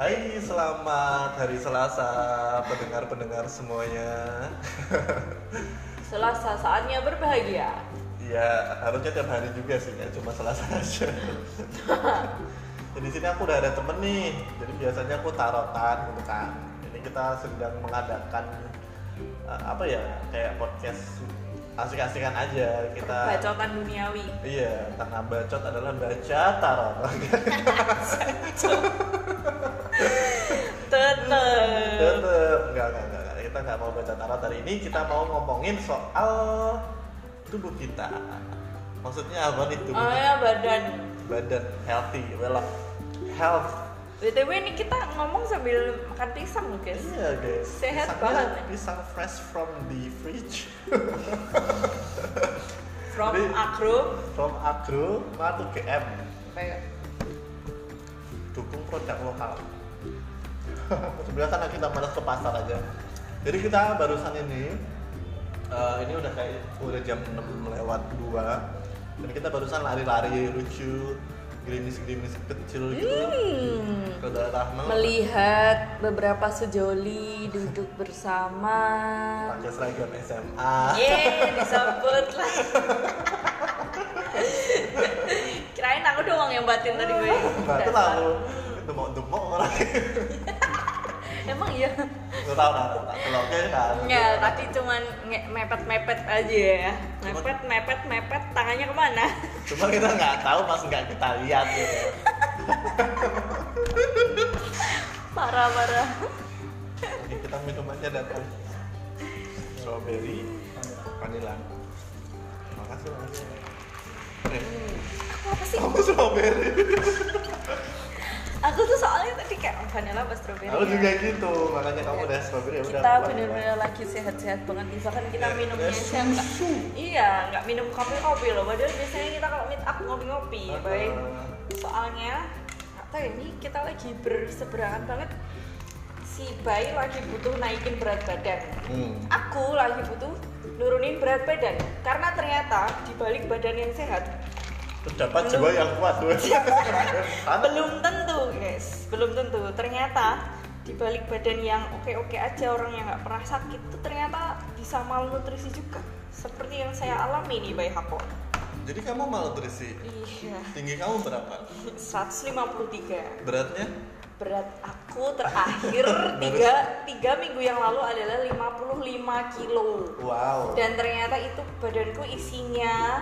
Hai, selamat hari Selasa pendengar-pendengar semuanya. Selasa saatnya berbahagia. Ya, harusnya tiap hari juga sih, nggak cuma Selasa aja. Jadi sini aku udah ada temen nih, jadi biasanya aku tarotan gitu kan. Ini kita sedang mengadakan eh, apa ya, kayak podcast asik-asikan aja kita. Bacotan duniawi. Iya, karena bacot adalah baca tarot. Kita nggak mau baca tarot hari ini, kita mau ngomongin soal tubuh kita. Maksudnya apa nih tubuh Oh ya badan. Badan healthy, well, health. BTW ini kita ngomong sambil makan pisang loh guys. Iya guys. Sehat Pisangnya banget. Pisang fresh from the fridge. From Jadi- Agro. from Agro Matu GM. Kayak Dukung produk lokal. Sebenarnya karena kita malas ke pasar aja. Jadi kita barusan ini eh, ini udah kayak udah jam 6 lewat 2 dan kita barusan lari-lari lucu gerimis-gerimis kecil gitu hmm, ke daerah mana melihat beberapa sejoli duduk bersama. pakai seragam SMA Yeay, disebut lah. Kirain aku doang yang batin tadi gue. itu lah aku demok-demok orang Emang iya. Tahu nggak tahu kalau oke kan Enggak, tadi cuman mepet-mepet aja ya. Mepet, mepet, mepet, tangannya ke mana? cuma kita nggak tahu pas nggak kita lihat ya Parah, parah. Oke, kita minumannya datang strawberry vanilla makasih makasih eh, Aku apa sih? kamu strawberry Aku tuh soalnya tadi kayak vanilla apa strawberry. aku ya. juga gitu makanya kamu udah strawberry ya udah Kita bener-bener lagi sehat-sehat banget nih. Bahkan kita Ya, minumnya ya, aja enggak. susu. Iya, nggak minum kopi-kopi loh. Padahal biasanya kita kalau meet up ngopi-ngopi, Ah. baik. Soalnya nggak tahu ya, ini kita lagi berseberangan banget. Si Bayi lagi butuh naikin berat badan. hmm. Aku lagi butuh nurunin berat badan karena ternyata di balik badan yang sehat terdapat Belum. jiwa yang kuat tuh. Belum tentu guys. Belum tentu. Ternyata di balik badan yang oke-oke aja orang yang nggak pernah sakit itu ternyata bisa malnutrisi juga. Seperti yang saya alami nih Bay Hako. Jadi kamu malnutrisi? Iya. Tinggi kamu berapa? 153 beratnya? Berat aku terakhir tiga, tiga minggu yang lalu adalah 55 kilo. Wow. Dan ternyata itu badanku isinya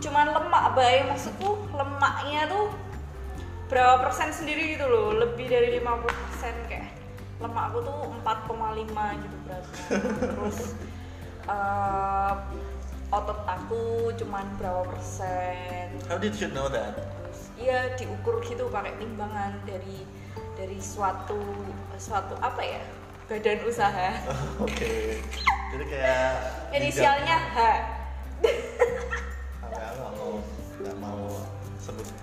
cuman lemak bay maksudku lemaknya tuh berapa persen sendiri gitu loh. Lebih dari 50 persen kayak lemak aku tuh 4,5 gitu beratnya terus eh, otot aku cuman berapa persen. How did you know that? Terus iya diukur gitu pakai timbangan dari dari suatu suatu apa ya? Badan usaha. Oke. Jadi kayak inisialnya H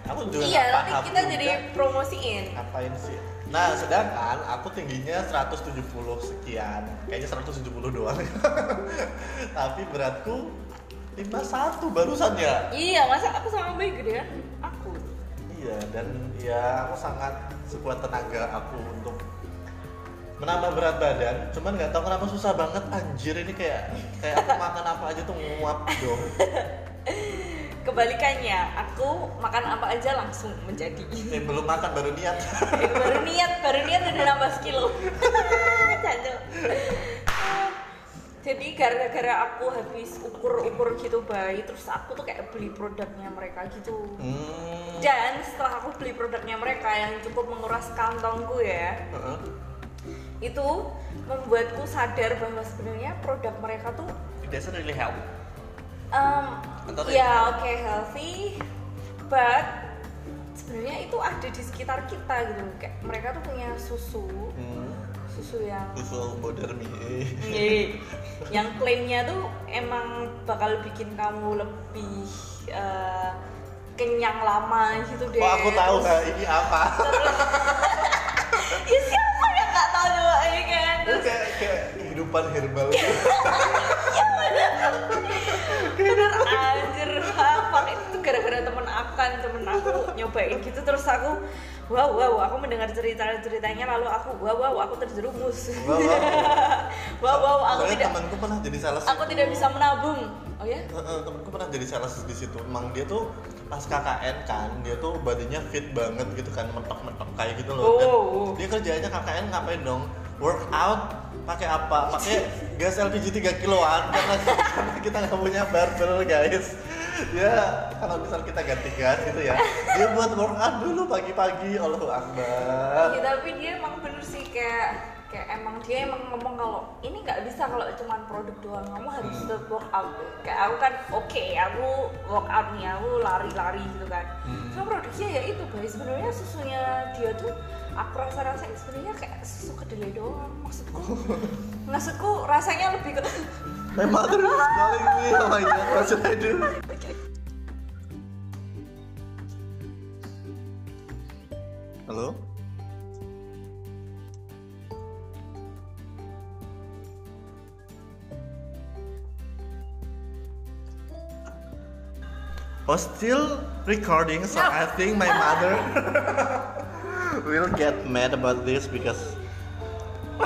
aku juga iya nanti kita juga. jadi promosiin. Ngapain sih? Nah sedangkan aku tingginya 170 sekian. Kayaknya 170 doang. Tapi beratku 51 barusan ya? Iya masa aku sama Bay gedean aku. Iya dan ya aku sangat sekuat tenaga aku untuk menambah berat badan. Cuman nggak tahu kenapa susah banget. Anjir ini kayak kayak aku makan apa aja tuh nguap dong kebalikannya. Aku makan apa aja langsung menjadi. Eh, belum makan baru niat. Eh, baru niat baru niat udah nambah sekilo. Jadi gara-gara aku habis ukur-ukur gitu bayi terus aku tuh kayak beli produknya mereka gitu. Hmm. dan setelah aku beli produknya mereka yang cukup menguras kantongku ya Heeh. itu membuatku sadar bahwa sebenarnya produk mereka tuh It doesn't really help Atau ya oke healthy but sebenarnya itu ada di sekitar kita gitu. Kayak mereka tuh punya susu hmm. susu yang susu modermi Iya, yang klaimnya tuh emang bakal bikin kamu lebih eh, kenyang lama gitu deh Oh aku tahu Terus- ini apa? Ya siapa yang nggak tahu? Coba ya kan? Itu terus kayak kayak kehidupan herbal bener anjir apa itu gara-gara temen aku kan kan temen aku nyobain gitu terus aku wow wow aku mendengar cerita ceritanya lalu aku wow wow aku terjerumus Wow, wow. wow wow aku Soalnya tidak temanku pernah jadi sales aku itu. tidak bisa menabung oh ya Heeh, temenku pernah jadi sales di situ. Emang dia tuh pas KKN kan, dia tuh badannya fit banget gitu kan, mentok-mentok kayak gitu loh. Dan Oh. dia kerjanya KKN ngapain dong? Workout pakai apa? Pakai gas LPG 3 kiloan karena, kita nggak punya barbel guys. Ya kalau misal kita ganti gas gitu ya, dia buat workout dulu pagi-pagi. Allahu Akbar. Iya tapi dia emang bener sih kayak kayak emang dia emang ngomong kalau ini nggak bisa kalau cuman produk doang kamu harus Hmm. tetap workout kayak aku kan oke aku workout nih aku lari-lari gitu kan Hmm. cuma produknya ya itu guys sebenarnya susunya dia tuh aku rasa rasain sebenarnya kayak susu kedelai doang maksudku maksudku rasanya lebih ke My mother is calling me. Oh my god, what should I do? Halo? Oh, still recording, so No. I think my mother will get mad about this because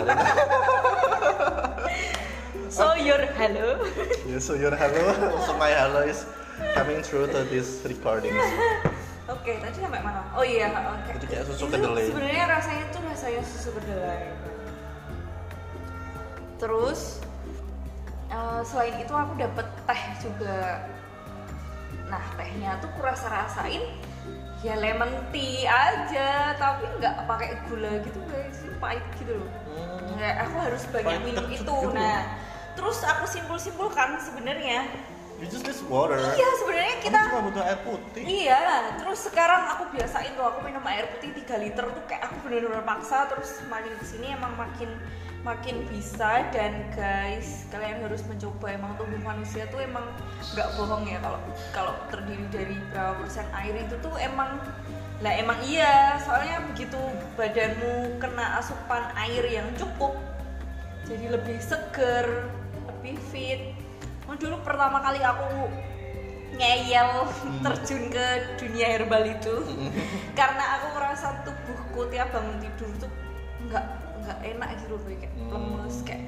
so your hello Yeah, so your hello, so my hello is coming through to this recording. Oke, tadi sampai mana? Oh iya, oke. Itu kayak susu kedelai. Sebenarnya rasanya tuh rasanya susu kedelai. Terus eh, selain itu aku dapet teh juga. Nah tehnya tuh kurasa rasain ya lemon tea aja, tapi nggak pakai gula gitu guys, pahit gitu loh. Nggak, aku harus banyak Pahit minum itu. gitu. Nah, terus aku simpul-simpulkan sebenarnya You just this water. Iya sebenarnya Kamu kita cuma butuh air putih. Iya, terus sekarang aku biasain tuh aku minum air putih 3 liter tuh kayak aku bener-bener paksa terus makin ke sini emang makin makin bisa dan guys kalian harus mencoba. Emang tubuh manusia tuh emang nggak bohong ya kalau kalau terdiri dari berapa persen air itu tuh emang lah emang iya. Soalnya begitu badanmu kena asupan air yang cukup jadi lebih seger lebih fit. Oh, dulu pertama kali aku ngeyel terjun ke dunia herbal itu karena aku merasa tubuhku tiap bangun tidur tuh nggak nggak enak gitu loh kayak Hmm. lemes kayak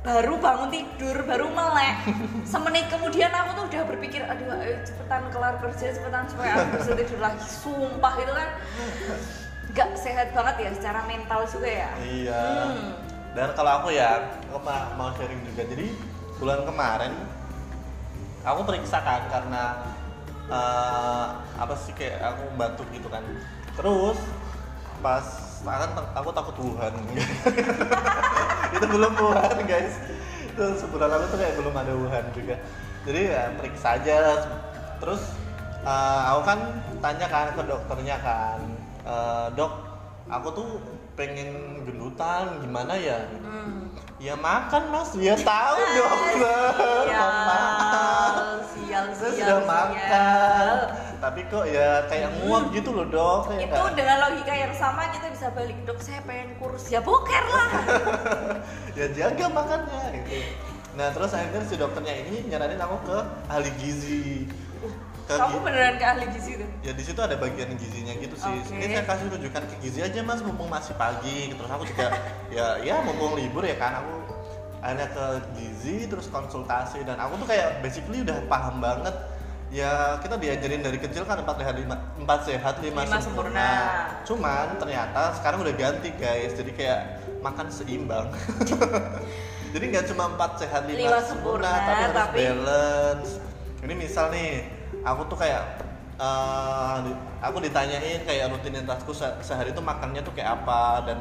baru bangun tidur baru melek semenit kemudian aku tuh udah berpikir aduh ayo cepetan kelar kerja cepetan supaya aku bisa tidur lagi sumpah itu kan nggak sehat banget ya secara mental juga ya Iya. Hmm. Dan kalau aku ya, aku ma- mau sharing juga. Jadi bulan kemarin aku periksa kan karena eh, apa sih kayak aku batuk gitu kan. Terus pas kan aku takut Wuhan. itu belum Wuhan guys. Itu sebulan lalu tuh kayak belum ada Wuhan juga. Jadi ya periksa aja. Terus eh, aku kan tanya kan ke dokternya kan, "Eh, dok, aku tuh pengen gendutan gimana ya? Hmm. Ya makan mas, ya tahu dokter. Sial, Maaf. sial, Saya sial, sudah sial. makan, tapi kok ya kayak nguap gitu loh dok. Kayak itu nggak- dengan logika yang sama kita bisa balik dok saya pengen kurus ya boker lah ya jaga makannya gitu. Nah terus akhirnya si dokternya ini nyaranin aku ke ahli gizi. Ke kamu beneran ke ahli gizi tuh ya di situ ada bagian gizinya gitu sih. Oke. Ini saya kasih rujukan ke gizi aja mas, mumpung masih pagi. Terus aku juga ya ya mumpung libur ya kan aku akhirnya ke gizi terus konsultasi dan aku tuh kayak basically udah paham banget ya kita diajarin dari kecil kan empat sehat lima empat sehat lima, Lima sempurna. sempurna. Cuman ternyata sekarang udah ganti guys, jadi kayak makan seimbang. jadi nggak cuma empat sehat lima, Lima sempurna, sempurna, tapi harus tapi- balance. Ini misal nih, aku tuh kayak di- aku ditanyain kayak rutinitasku se- sehari itu makannya tuh kayak apa dan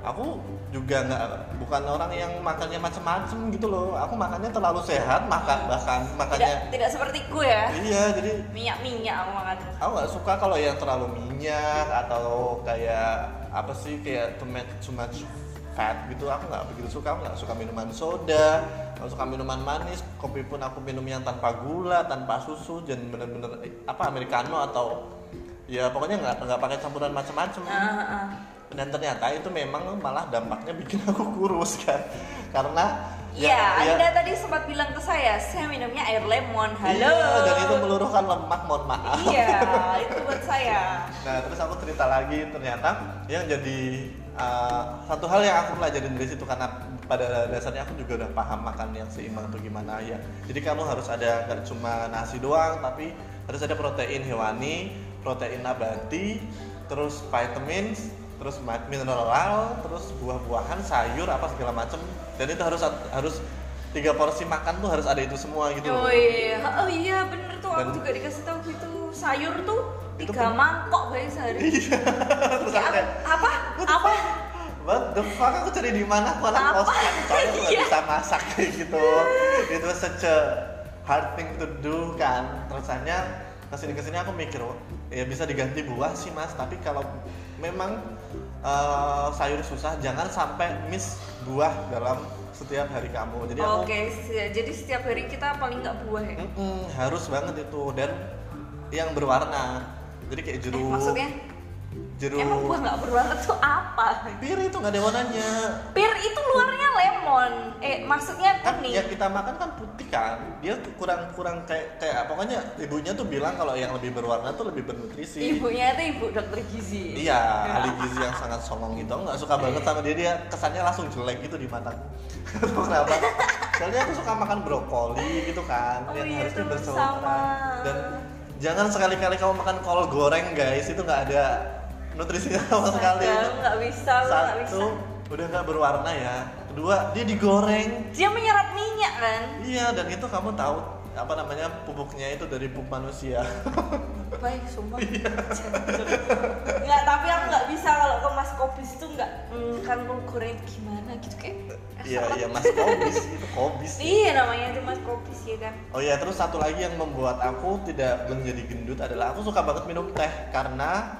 aku juga nggak bukan orang yang makannya macem-macem gitu loh. Aku makannya terlalu sehat, makan bahkan tidak makannya tidak sepertiku ya. Iya jadi minyak minyak aku makan. Aku nggak suka kalau yang terlalu minyak atau kayak apa sih kayak too much, too much fat gitu. Aku nggak begitu suka aku nggak suka minuman soda nggak suka minuman manis. Kopi pun aku minum yang tanpa gula tanpa susu dan bener-bener eh, apa americano atau ya pokoknya nggak nggak pakai campuran macam-macam Ah, ah, ah. Dan ternyata itu memang malah dampaknya bikin aku kurus kan karena Iya, Ya, Anda tadi sempat bilang ke saya, saya minumnya air lemon. Halo. Iya, dan itu meluruhkan lemak, mohon maaf. Iya, itu buat saya. Nah, terus aku cerita lagi ternyata yang jadi uh, satu hal yang aku pelajarin dari situ karena pada dasarnya aku juga udah paham makan yang seimbang itu gimana ya. Jadi kamu harus ada nggak cuma nasi doang, tapi harus ada protein hewani, protein nabati, terus vitamins, terus mineral, terus buah-buahan, sayur apa segala macem. Dan itu harus harus tiga porsi makan tuh harus ada itu semua gitu. Oh iya, oh iya bener tuh aku Dan- juga dikasih tahu gitu. Sayur tuh tiga mangkok bayi sehari. Iya. terus aku kayak, Apa? Apa? What the fuck aku cari di mana aku anak kosan soalnya aku Iya. bisa masak kayak gitu itu such a hard thing to do kan terusannya ke sini ke sini aku mikir "Oh, ya bisa diganti buah sih mas tapi kalau memang eh, sayur susah jangan sampai miss buah dalam setiap hari kamu. Jadi Oke, si- jadi setiap hari kita paling nggak buah ya? mm-mm, harus banget itu. Dan yang berwarna jadi kayak Eh, jeruk maksudnya jeruk. Emang buah nggak berwarna tuh apa? bir itu nggak ada warnanya Pir itu luarnya lemon. Eh, maksudnya kan kuning. yang kita makan kan putih kan. Dia tuh kurang kurang kayak kayak pokoknya ibunya tuh bilang kalau yang lebih berwarna tuh lebih bernutrisi. Ibunya itu ibu dokter gizi. iya ahli gizi yang sangat songong gitu. Nggak suka banget sama dia. Dia kesannya langsung jelek gitu di mataku kenapa. Soalnya aku suka makan brokoli gitu kan Oh yang iya, harusnya berselera sama. dan jangan sekali-kali kamu makan kol goreng guys. Itu nggak ada nutrisinya sama sekali nggak bisa, lu nggak bisa. satu udah nggak berwarna ya kedua dia digoreng Dia menyerap minyak kan? Iya, dan itu kamu tahu apa namanya pupuknya itu dari pupuk manusia. Baik, sumpah. Iya. Nggak, tapi aku nggak bisa kalau ke Mas Kobis itu nggak, hmm, kan lu goreng gimana gitu kayak. Iya, iya Mas Kobis itu Kobis. Iya namanya itu Mas Kobis ya kan. Oh ya, terus satu lagi yang membuat aku tidak menjadi gendut adalah aku suka banget minum teh karena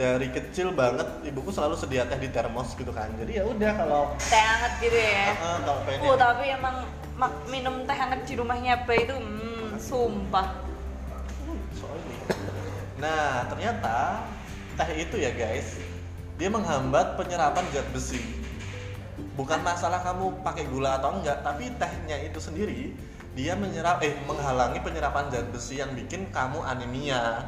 dari kecil banget ibuku selalu sedia teh di termos gitu kan. Jadi ya udah kalau Teh hangat gitu ya. kalau pengen Oh tapi emang mak- minum teh hangat di rumahnya Bay itu, hmm, sumpah. Sorry. Nah, ternyata teh itu ya guys, dia menghambat penyerapan zat besi. Bukan masalah kamu pakai gula atau enggak, tapi tehnya itu sendiri dia menyerap eh menghalangi penyerapan zat besi yang bikin kamu anemia.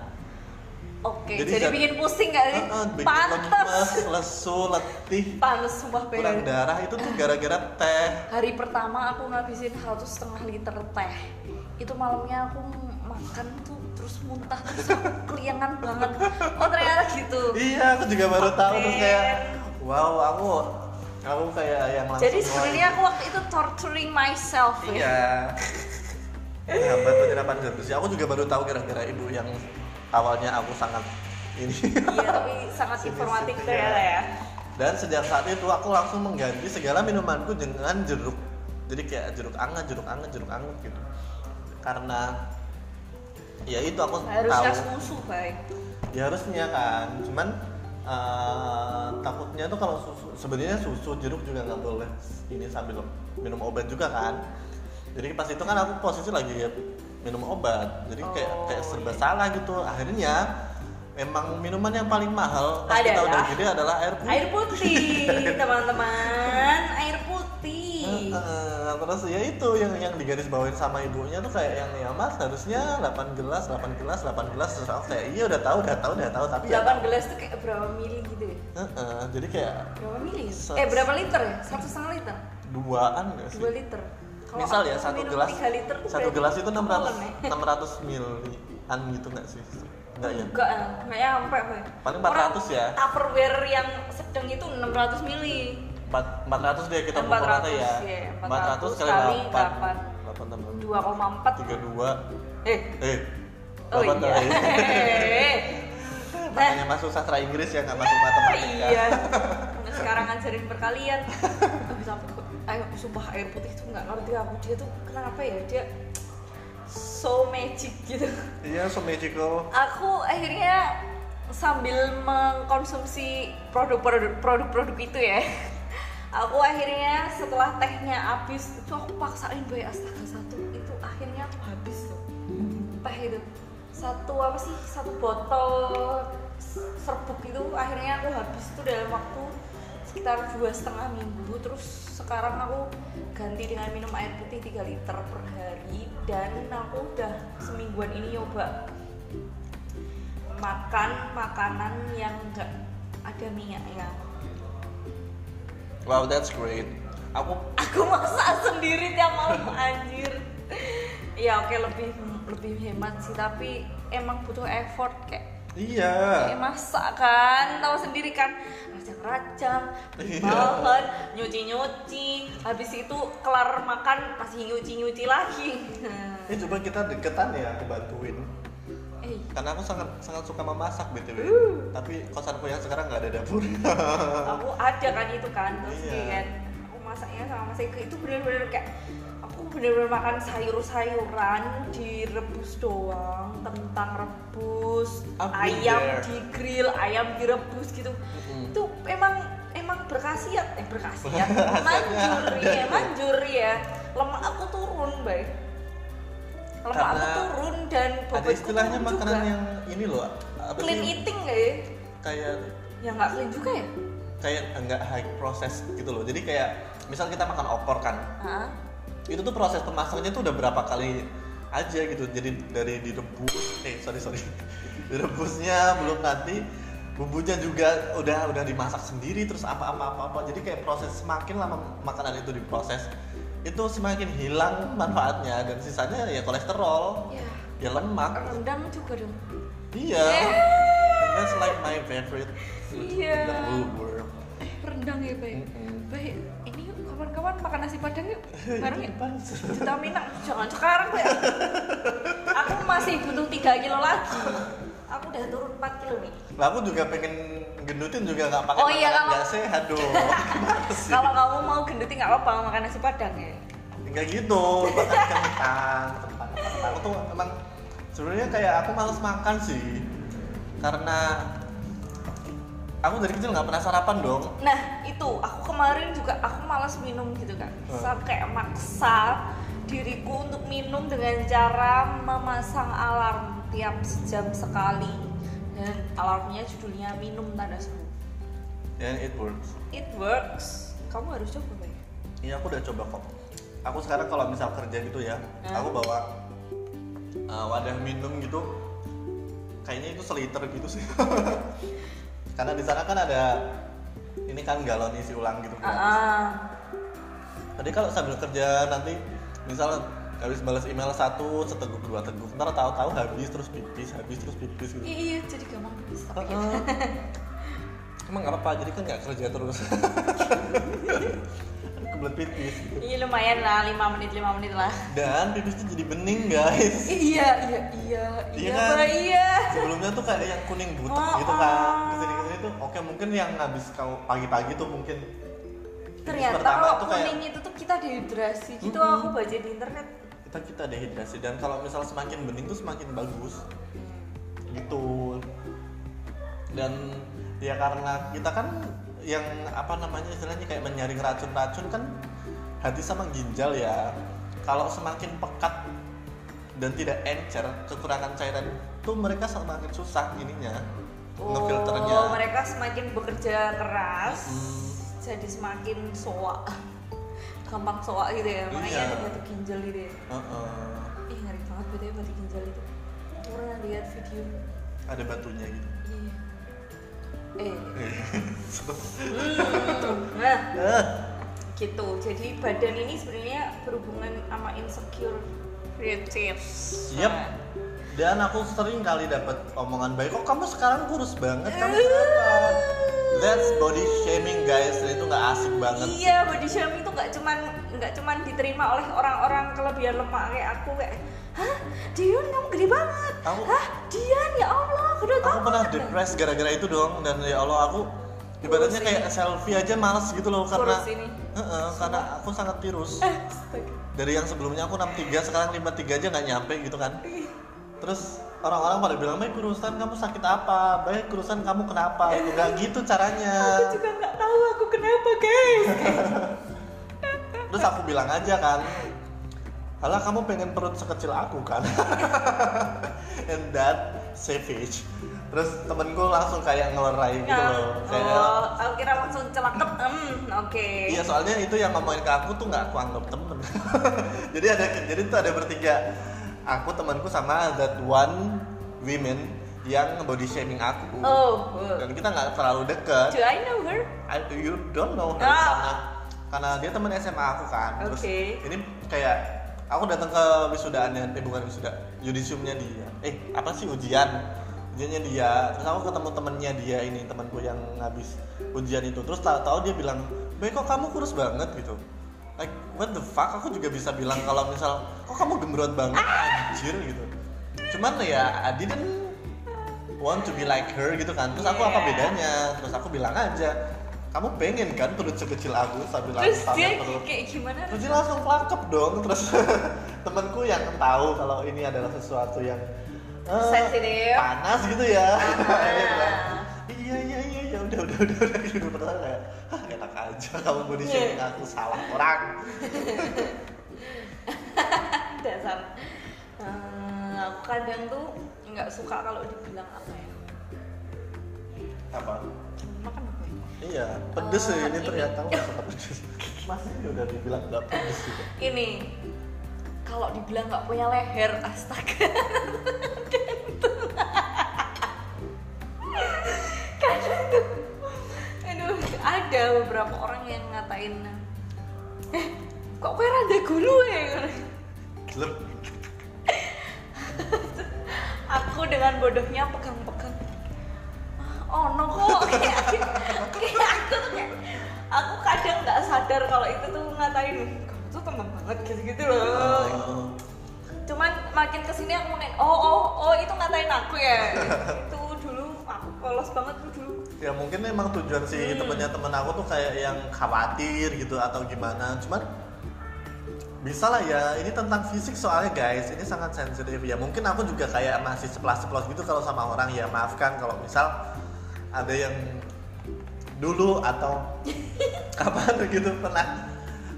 Oke, Jadi jadi, bikin pusing gak sih? Bikin lemes, Pantes. lesu, letih, Pantes sumpah kurang darah itu tuh gara-gara teh. Hari pertama aku ngabisin satu setengah liter teh. Itu malamnya aku makan tuh terus muntah terus keliangan banget. Oh ternyata gitu. Iya, aku juga baru tahu terus kayak wow, aku aku kayak yang langsung Jadi sebenarnya aku waktu itu torturing myself ya. Iya. Menghambat penyerapan zat besi. Aku juga baru tahu kira-kira ibu yang awalnya aku sangat ini. Iya, tapi sangat informatif ternyata iya. ya. Dan sejak saat itu aku langsung mengganti segala minumanku dengan jeruk. Jadi kayak jeruk anget, jeruk anget, jeruk anget gitu. Karena ya itu aku Harusnya tahu. susu baik. Ya harusnya kan. Cuman eh, takutnya tuh kalau susu sebenarnya susu jeruk juga nggak boleh ini sambil minum obat juga kan. Jadi pas itu kan aku posisi lagi minum obat. Jadi kayak Oh, kayak serba iya. salah gitu. Akhirnya memang minuman yang paling mahal pas kita Adalah? udah gede adalah air putih. Air putih, teman-teman. Air putih. Heeh, terus ya itu yang yang digaris bawain sama ibunya tuh kayak yang ya mas harusnya 8 gelas 8 gelas 8 gelas terus aku kayak iya udah tahu udah tahu udah tahu tapi ya 8 gelas tuh kayak berapa mili gitu ya? Heeh, jadi kayak Berapa mili? ya? Eh berapa liter ya? Satu setengah liter? duaan gak sih? Dua liter. Misal ya satu gelas tiga satu gelas itu 600 sebulan ya? 600 milian gitu nggak sih? Enggak ya? Enggak, nggak nyampe Boy. Paling Orang 400 ya? Tupperware yang sedang itu 600 mili. Empat- 400 deh kita 400, pukul rata ya. iya, 400 kali kali 8. delapan. 8 tambah 2,4 32. Eh, Eh. oh iya. tuh? Makanya masuk sastra Inggris ya nggak masuk matematika. iya. Sekarang ngajarin perkalian. Ayo sumpah air putih tuh nggak ngerti aku dia tuh kenapa ya dia so magic gitu. Iya, so magical. Aku akhirnya sambil mengkonsumsi produk-produk produk-produk itu ya. Aku akhirnya setelah tehnya habis itu aku paksain bayar astaga satu itu akhirnya aku habis tuh teh itu satu apa sih satu botol serbuk itu akhirnya aku habis itu dalam waktu sekitar dua setengah minggu terus sekarang aku ganti dengan minum air putih 3 liter per hari dan aku udah semingguan ini nyoba makan makanan yang enggak ada minyaknya Wow, that's great. Aku aku masak sendiri tiap malam anjir ya oke lebih lebih hemat sih tapi emang butuh effort kayak iya. kayak masak kan tahu sendiri kan rajang-rajang Iya. bahan nyuci-nyuci habis itu kelar makan masih nyuci-nyuci lagi Eh coba kita deketan ya, aku bantuin. eh Karena aku sangat sangat suka memasak btw. Uh. Tapi kosanku yang sekarang nggak ada dapur. aku ada kan itu kan terus Iya. kan aku masaknya sama Mas Eko itu bener-bener kayak bener-bener makan sayur-sayuran direbus doang kentang rebus been ayam there. di grill ayam direbus gitu Mm-mm. itu emang emang berkhasiat eh berkhasiat manjur ya manjur ya lemak aku turun baik lemak aku Karena turun dan ada bobotku istilahnya turun makanan juga. yang ini loh. Apa clean sih? eating gak ya Kayak ya nggak clean juga ya kayak enggak high process gitu loh. Jadi kayak misal kita makan opor kan, Hah? Itu tuh proses pemasaknya tuh udah berapa kali aja gitu. Jadi dari direbus eh sorry sorry. Direbusnya belum nanti. Bumbunya juga udah udah dimasak sendiri terus apa apa apa apa jadi kayak proses semakin lama makanan itu diproses itu semakin hilang manfaatnya. Dan sisanya ya kolesterol ya ya lemak. Rendang juga dong. Iya. That's like my favorite food Iya. in the whole world. Eh rendang ya baik Mm-mm. baik kawan-kawan makan nasi padang yuk. Bareng yuk? Juta Minang jangan sekarang ya aku masih butuh 3 kilo lagi. Aku udah turun 4 kilo nih. Lah aku juga pengen gendutin juga nggak pakai Oh iya, kalau- nggak sehat dong. Kalau kamu mau gendutin nggak apa-apa makan nasi padang ya. Enggak gitu, makan kentang, kentang, kentang. tuh emang sebenarnya kayak aku males makan sih, karena aku dari kecil nggak pernah sarapan dong. nah itu aku kemarin juga aku malas minum gitu kan Hmm. sampai maksa diriku untuk minum dengan cara memasang alarm tiap jam sekali dan alarmnya judulnya minum tanda seru Dan it works. it works kamu harus coba baik Iya aku udah coba kok. Aku sekarang kalau misal kerja gitu ya, Hmm. aku bawa uh, wadah minum gitu. Kayaknya itu seliter gitu sih. Karena di sana kan ada ini kan galon isi ulang gitu. ah ah. Tadi kalau sambil kerja nanti misal habis balas email satu seteguk dua teguk ntar tahu-tahu habis terus pipis habis terus pipis gitu. iya jadi gampang kan Heeh. Emang nggak apa-apa jadi kan nggak kerja terus. Kebelet pipis. gitu. iya lumayan lah 5 menit 5 menit lah Dan pipisnya jadi bening guys. iya iya iya Iya iya kan? Iya Sebelumnya tuh kayak yang kuning butek Oh, gitu kan. oh. Ke sini ke sini tuh oke mungkin yang habis kau pagi-pagi tuh mungkin ternyata kalau tuh kayak- kuning itu tuh kita dehidrasi gitu Mm-mm. aku baca di internet kita kita dehidrasi dan kalau misal semakin bening tuh semakin bagus gitu dan ya karena kita kan yang apa namanya istilahnya kayak menyaring racun-racun kan hati sama ginjal ya. Kalau semakin pekat dan tidak encer kekurangan cairan tuh mereka semakin susah ininya ngefilternya. oh mereka semakin bekerja keras Mm. jadi semakin soak. Gampang soak gitu ya makanya Iya. ada batu ginjal gitu ya. Heeh. ih ngeri banget batu ginjal itu. Pernah lihat video. Ada batunya gitu eh Hmm. nah Eh, gitu jadi badan ini sebenarnya berhubungan sama insecure relative Yep. Dan aku sering kali dapat omongan baik, kok kamu sekarang kurus banget, kamu kenapa? That's body shaming guys, dan itu nggak asik banget. iya body shaming itu nggak cuman nggak cuman diterima oleh orang-orang kelebihan lemak kayak aku kayak hah Dion kamu gede banget Aku- hah Dian ya Allah gede Aku banget pernah depres gara-gara itu dong, dan ya Allah aku ibaratnya kayak selfie aja males gitu loh karena ini. Heeh, karena aku sangat tirus. Astaga. Dari yang sebelumnya aku 63 sekarang 53 aja nggak nyampe gitu kan. Terus orang-orang pada bilang, "Baik kurusan kamu sakit apa? Baik kurusan kamu kenapa?" Itu nggak gitu caranya. aku juga nggak tahu aku kenapa guys Terus aku bilang aja kan, Halah kamu pengen perut sekecil aku kan? And that savage. terus temenku langsung kayak ngelerai gitu loh kayak oh, aku kira langsung celakep. Hmm, oke. Iya soalnya itu yang ngomongin ke aku tuh nggak aku anggap temen. jadi ada jadi tuh ada bertiga. Aku temanku sama that one women yang body shaming aku. Oh, Dan kita nggak terlalu deket. do I know her? I, you don't know her Ah. karena karena dia teman SMA aku kan. Terus Oke. ini kayak aku datang ke wisudaannya, eh bukan wisuda, yudisiumnya dia. Eh apa sih ujian? Ujiannya dia. Terus aku ketemu temennya dia ini temanku yang ngabis ujian itu. Terus tahu-tahu dia bilang, "Baik kok kamu kurus banget gitu." Like what the fuck? Aku juga bisa bilang kalau misal, "Kok kamu gembrot banget?" Anjir gitu. Cuman ya I didn't want to be like her gitu kan. Terus aku apa Yeah. bedanya? Terus aku bilang aja, kamu pengen kan perut sekecil aku sambil aku Terus pamer dia perut kayak gimana? terus dia langsung kelakep dong terus temanku yang tahu kalau ini adalah sesuatu yang Sensitif. panas gitu ya Ah. Iya iya iya iya udah udah udah udah gitu aku kayak "Hah, enak aja kamu body shaming Iya. aku salah orang Dasar. Hmm, aku kadang tuh nggak suka kalau dibilang apa ya. apa ya? Iya pedes sih Eh, ini ini. ternyata suka pedes masih udah dibilang nggak pedes gitu Ini kalau dibilang nggak punya leher, astaga. Kadang tuh, aduh, ada beberapa orang yang ngatain, eh, kok kue rada gulu ya? Aku dengan bodohnya sadar kalau itu tuh ngatain kamu tuh teman banget gitu-gitu loh. Oh. Cuman makin ke sini aku makin oh oh oh itu ngatain aku ya. itu dulu aku polos banget tuh dulu. ya mungkin emang tujuan si Hmm. temennya temen aku tuh kayak yang khawatir gitu atau gimana cuman bisa lah ya ini tentang fisik soalnya guys ini sangat sensitif ya mungkin aku juga kayak masih ceplas-ceplos gitu kalau sama orang ya maafkan kalau misal ada yang dulu atau kapan gitu pernah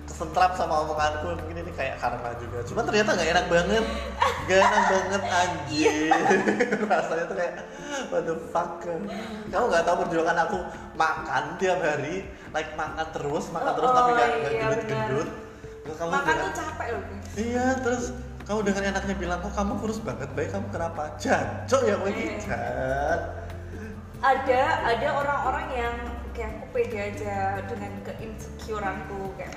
kesentrap sama omonganku mungkin ini kayak karma juga. Cuman ternyata nggak enak banget. Nggak enak banget anjir rasanya tuh kayak what the fuck? Kamu nggak tahu perjuangan aku makan tiap hari like makan terus makan terus Oh, tapi nggak nggak iya, gendut-gendut. Terus kamu Makan dengan- tuh capek loh. iya terus kamu dengan enaknya bilang kok kamu kurus banget baik kamu kenapa? Jancok ya gue Iya. jan Ada ada orang-orang yang kayak aku pede aja dengan keinsecureanku kayak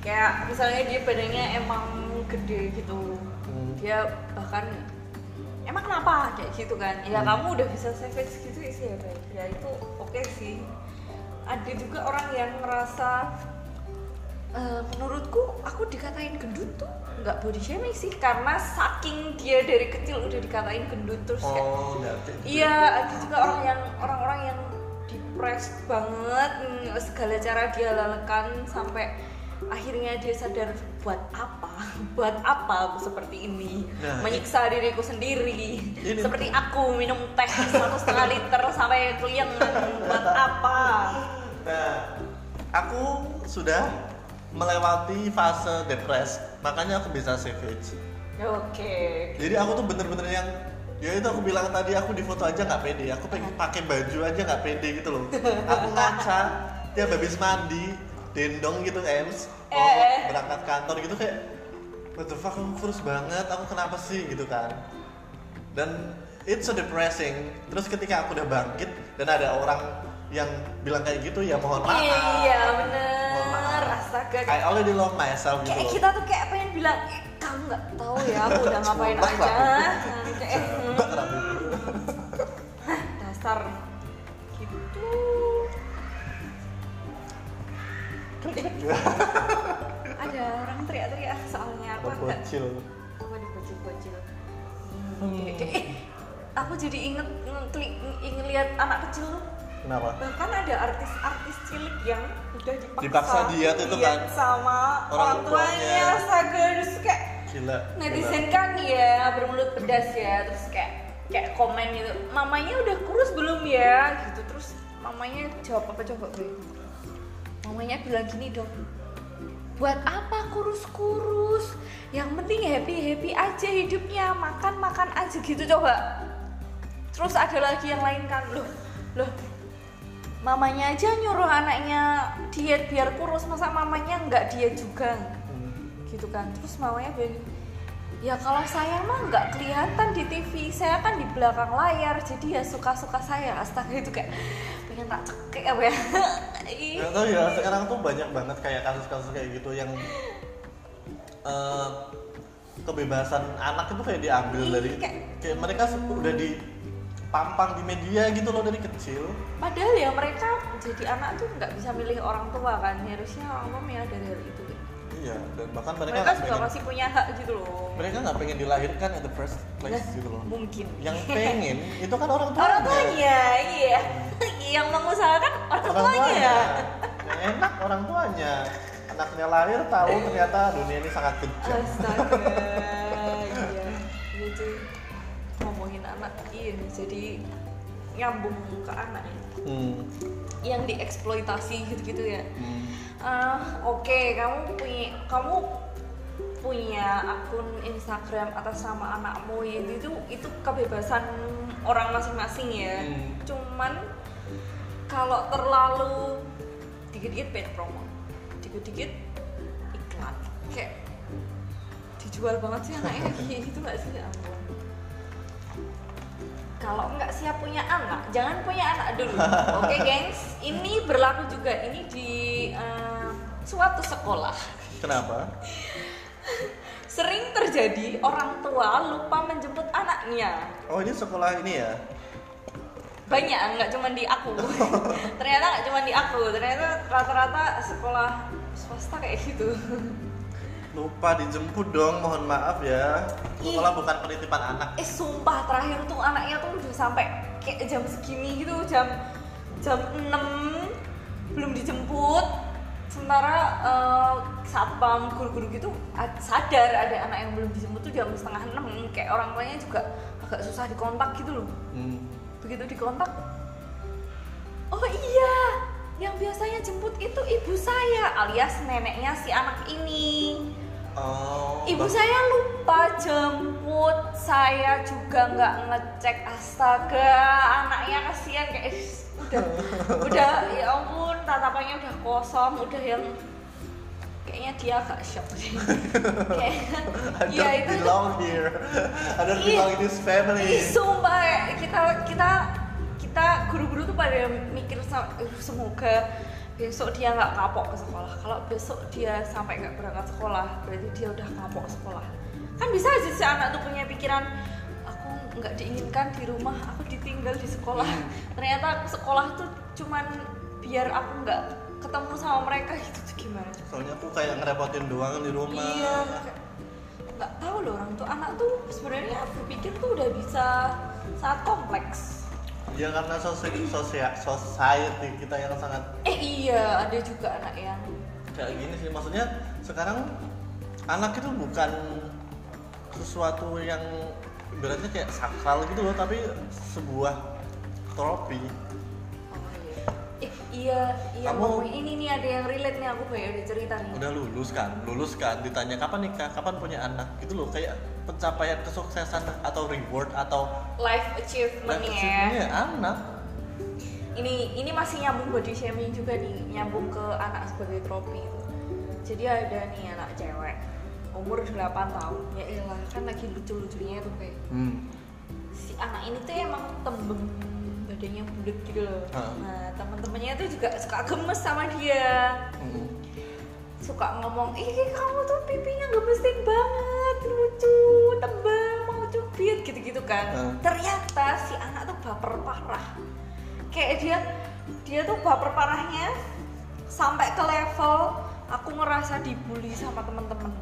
kayak misalnya dia badannya emang gede gitu. Hmm. dia bahkan emang kenapa? kayak gitu kan. Ya Hmm. kamu udah bisa savage gitu sih ya baik ya itu oke sih. Ada juga orang yang ngerasa "Eh, menurutku aku dikatain gendut tuh nggak body shaming sih karena saking dia dari kecil udah dikatain gendut terus kayak oh berarti Iya, ada juga orang yang orang-orang yang depres banget, mm, segala cara dia lakukan sampai akhirnya dia sadar buat apa, buat apa aku seperti ini, Nah, menyiksa diriku sendiri, Ini- seperti aku minum teh satu setengah liter sampai klien, buat apa? Nah, aku sudah melewati fase depres, makanya aku bisa savage. Oke. Jadi aku tuh bener-bener yang ya itu aku bilang tadi aku di foto aja nggak pede, aku pengen pakai baju aja nggak pede gitu loh. Aku ngaca tiap habis mandi, dendong gitu ems, mau Eh. berangkat kantor gitu kayak what the fuck aku kurus banget, aku kenapa sih gitu kan. Dan it's so depressing. Terus ketika aku udah bangkit dan ada orang yang bilang kayak gitu ya mohon maaf. Iya Mohon bener, maaf. astaga. I already love myself gitu kayak kita tuh kayak pengen bilang eh, kamu nggak tahu ya aku udah ngapain aja Mbak, Rambut. dasar gitu ada orang teriak-teriak soalnya aku Apa nggak bocil? apa dibocil-bocil hmm. kayak, eh, aku jadi inget ngeklik ingin lihat anak kecil tuh. Kenapa? bahkan ada artis-artis cilik yang udah dipaksa, Dipaksa diet itu kan? sama Orang orang, tuanya. tuanya astaga terus kayak Gila. netizen kan ya bermulut pedas ya terus kayak kayak komen gitu. Mamanya udah kurus belum ya? Gitu terus mamanya jawab apa coba gue mamanya bilang gini dong buat apa kurus-kurus? Yang penting happy happy aja hidupnya makan makan aja gitu coba. Terus ada lagi yang lain kan loh loh mamanya aja nyuruh anaknya diet biar kurus masa mamanya nggak diet juga. Gitu kan. Terus mamanya bilang ya kalau saya mah nggak kelihatan di TV saya kan di belakang layar jadi ya suka-suka saya. Astaga itu kayak pengen tak cekek apa ya? Ih. Nggak tahu ya sekarang tuh banyak banget kayak kasus-kasus kayak gitu yang eh, kebebasan anak itu kayak diambil Iya, dari kayak- kayak mereka udah dipampang di media gitu loh dari kecil. padahal ya mereka jadi anak tuh nggak bisa milih orang tua kan. Harusnya orang tua ya dari itu Iya dan bahkan mereka mereka juga pengen, masih punya hak gitu loh mereka nggak pengen dilahirkan at the first place Nah, gitu loh. mungkin Yang pengen itu kan orang tuanya. orang tuanya iya yang mengusahakan orang, Orang tuanya tuanya. Yang enak orang tuanya. Anaknya lahir tahu ternyata dunia ini sangat kejam. astaga iya iya cuy ngomongin anak ini jadi nyambung ke anak ya. Hmm. Yang dieksploitasi gitu-gitu ya. Hmm. Ah, oke kamu punya kamu punya akun Instagram atas nama anakmu itu itu itu kebebasan orang masing-masing ya. Hmm. cuman kalau terlalu dikit-dikit paid promo. Dikit-dikit iklan. Kayak dijual banget sih anaknya kayak gitu nggak sih? Ya ampun kalau nggak siap punya anak jangan punya anak dulu. Oke gengs? Ini berlaku juga ini di eh, suatu sekolah. Kenapa? sering terjadi orang tua lupa menjemput anaknya. Oh ini sekolah ini ya? banyak nggak cuma di aku. Ternyata nggak cuma di aku ternyata rata-rata sekolah swasta kayak gitu Lupa dijemput dong, mohon maaf ya. Sekolah bukan penitipan anak. eh sumpah terakhir tuh anaknya tuh udah sampai kayak jam segini gitu jam jam 6 belum dijemput sementara eh, satpam guru-guru gitu ad- sadar ada anak yang belum dijemput tuh jam setengah enam kayak orang tuanya juga agak susah dikontak gitu loh Hmm. begitu dikontak oh iya yang biasanya jemput itu ibu saya alias neneknya si anak ini Oh. ibu saya lupa jemput saya juga nggak ngecek astaga anaknya kasihan kayak udah udah ya ampun tatapannya udah kosong udah yang kayaknya dia agak shock sih kayak I iya don't itu belong here. I don't belong in this family. Sumpah ya, kita kita kita guru-guru tuh pada mikir sa- "Eh, semoga besok dia nggak kapok ke sekolah. Kalau besok dia sampai nggak berangkat sekolah, berarti dia udah kapok sekolah. Kan bisa aja si anak tuh punya pikiran aku nggak diinginkan di rumah, aku ditinggal di sekolah. Ternyata aku sekolah tuh cuman biar aku nggak ketemu sama mereka gitu tuh gimana? Soalnya aku kayak ngerepotin doang di rumah. Iya, nggak tahu loh orang tuh anak tuh sebenarnya berpikir tuh udah bisa sangat kompleks. Ya karena sosial sosial society kita yang sangat Eh iya, ada juga anak yang kayak gini sih. Maksudnya sekarang anak itu bukan sesuatu yang ibaratnya kayak sakral gitu loh, tapi sebuah trofi. Eh iya, iya Kamu- ini nih ada yang relate nih aku kayak udah cerita nih. Udah lulus kan, lulus kan, ditanya kapan nikah, kapan punya anak, gitu loh kayak pencapaian kesuksesan atau reward atau Life achievement life ya. achievementnya anak. Ini ini masih nyambung body shaming juga nih, nyambung ke anak sebagai trofi itu. Jadi ada nih anak cewek umur 8 tahun ya elah kan lagi lucu-lucunya tuh kayak Hmm. si anak ini tuh emang tembem badannya bulat gitu loh. Heeh. Nah teman-temannya tuh juga suka gemes sama dia, Hmm. suka ngomong, ih kamu tuh pipinya gemesin banget, lucu, tebal, mau cubit gitu-gitu kan. Heeh. Ternyata si anak tuh baper parah. Kayak dia dia tuh baper parahnya sampai ke level aku ngerasa dibully sama temen-temen.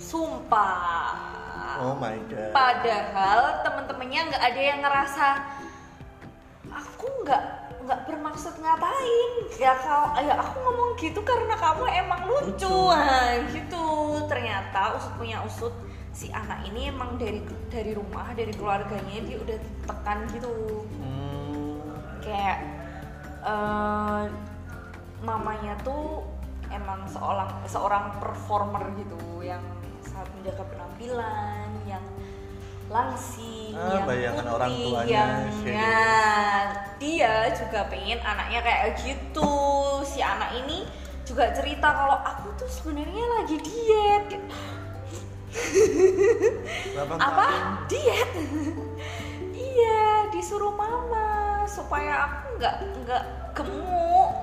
Sumpah. Oh my god. Padahal temen-temennya nggak ada yang ngerasa aku nggak nggak bermaksud ngatain ya kalau ya aku ngomong gitu karena kamu emang lucu, Lucu. Nah, gitu ternyata usut punya usut si anak ini emang dari dari rumah dari keluarganya dia udah ditekan gitu Hmm. kayak eh, mamanya tuh emang seorang seorang performer gitu yang sangat menjaga penampilan yang langsing Ah, yang bayangan putih orang tuanya, yang. Nah, dia juga pengen anaknya kayak gitu. Si anak ini juga cerita kalau aku tuh sebenarnya lagi diet. Apa? diet? Iya disuruh mama supaya aku nggak nggak gemuk.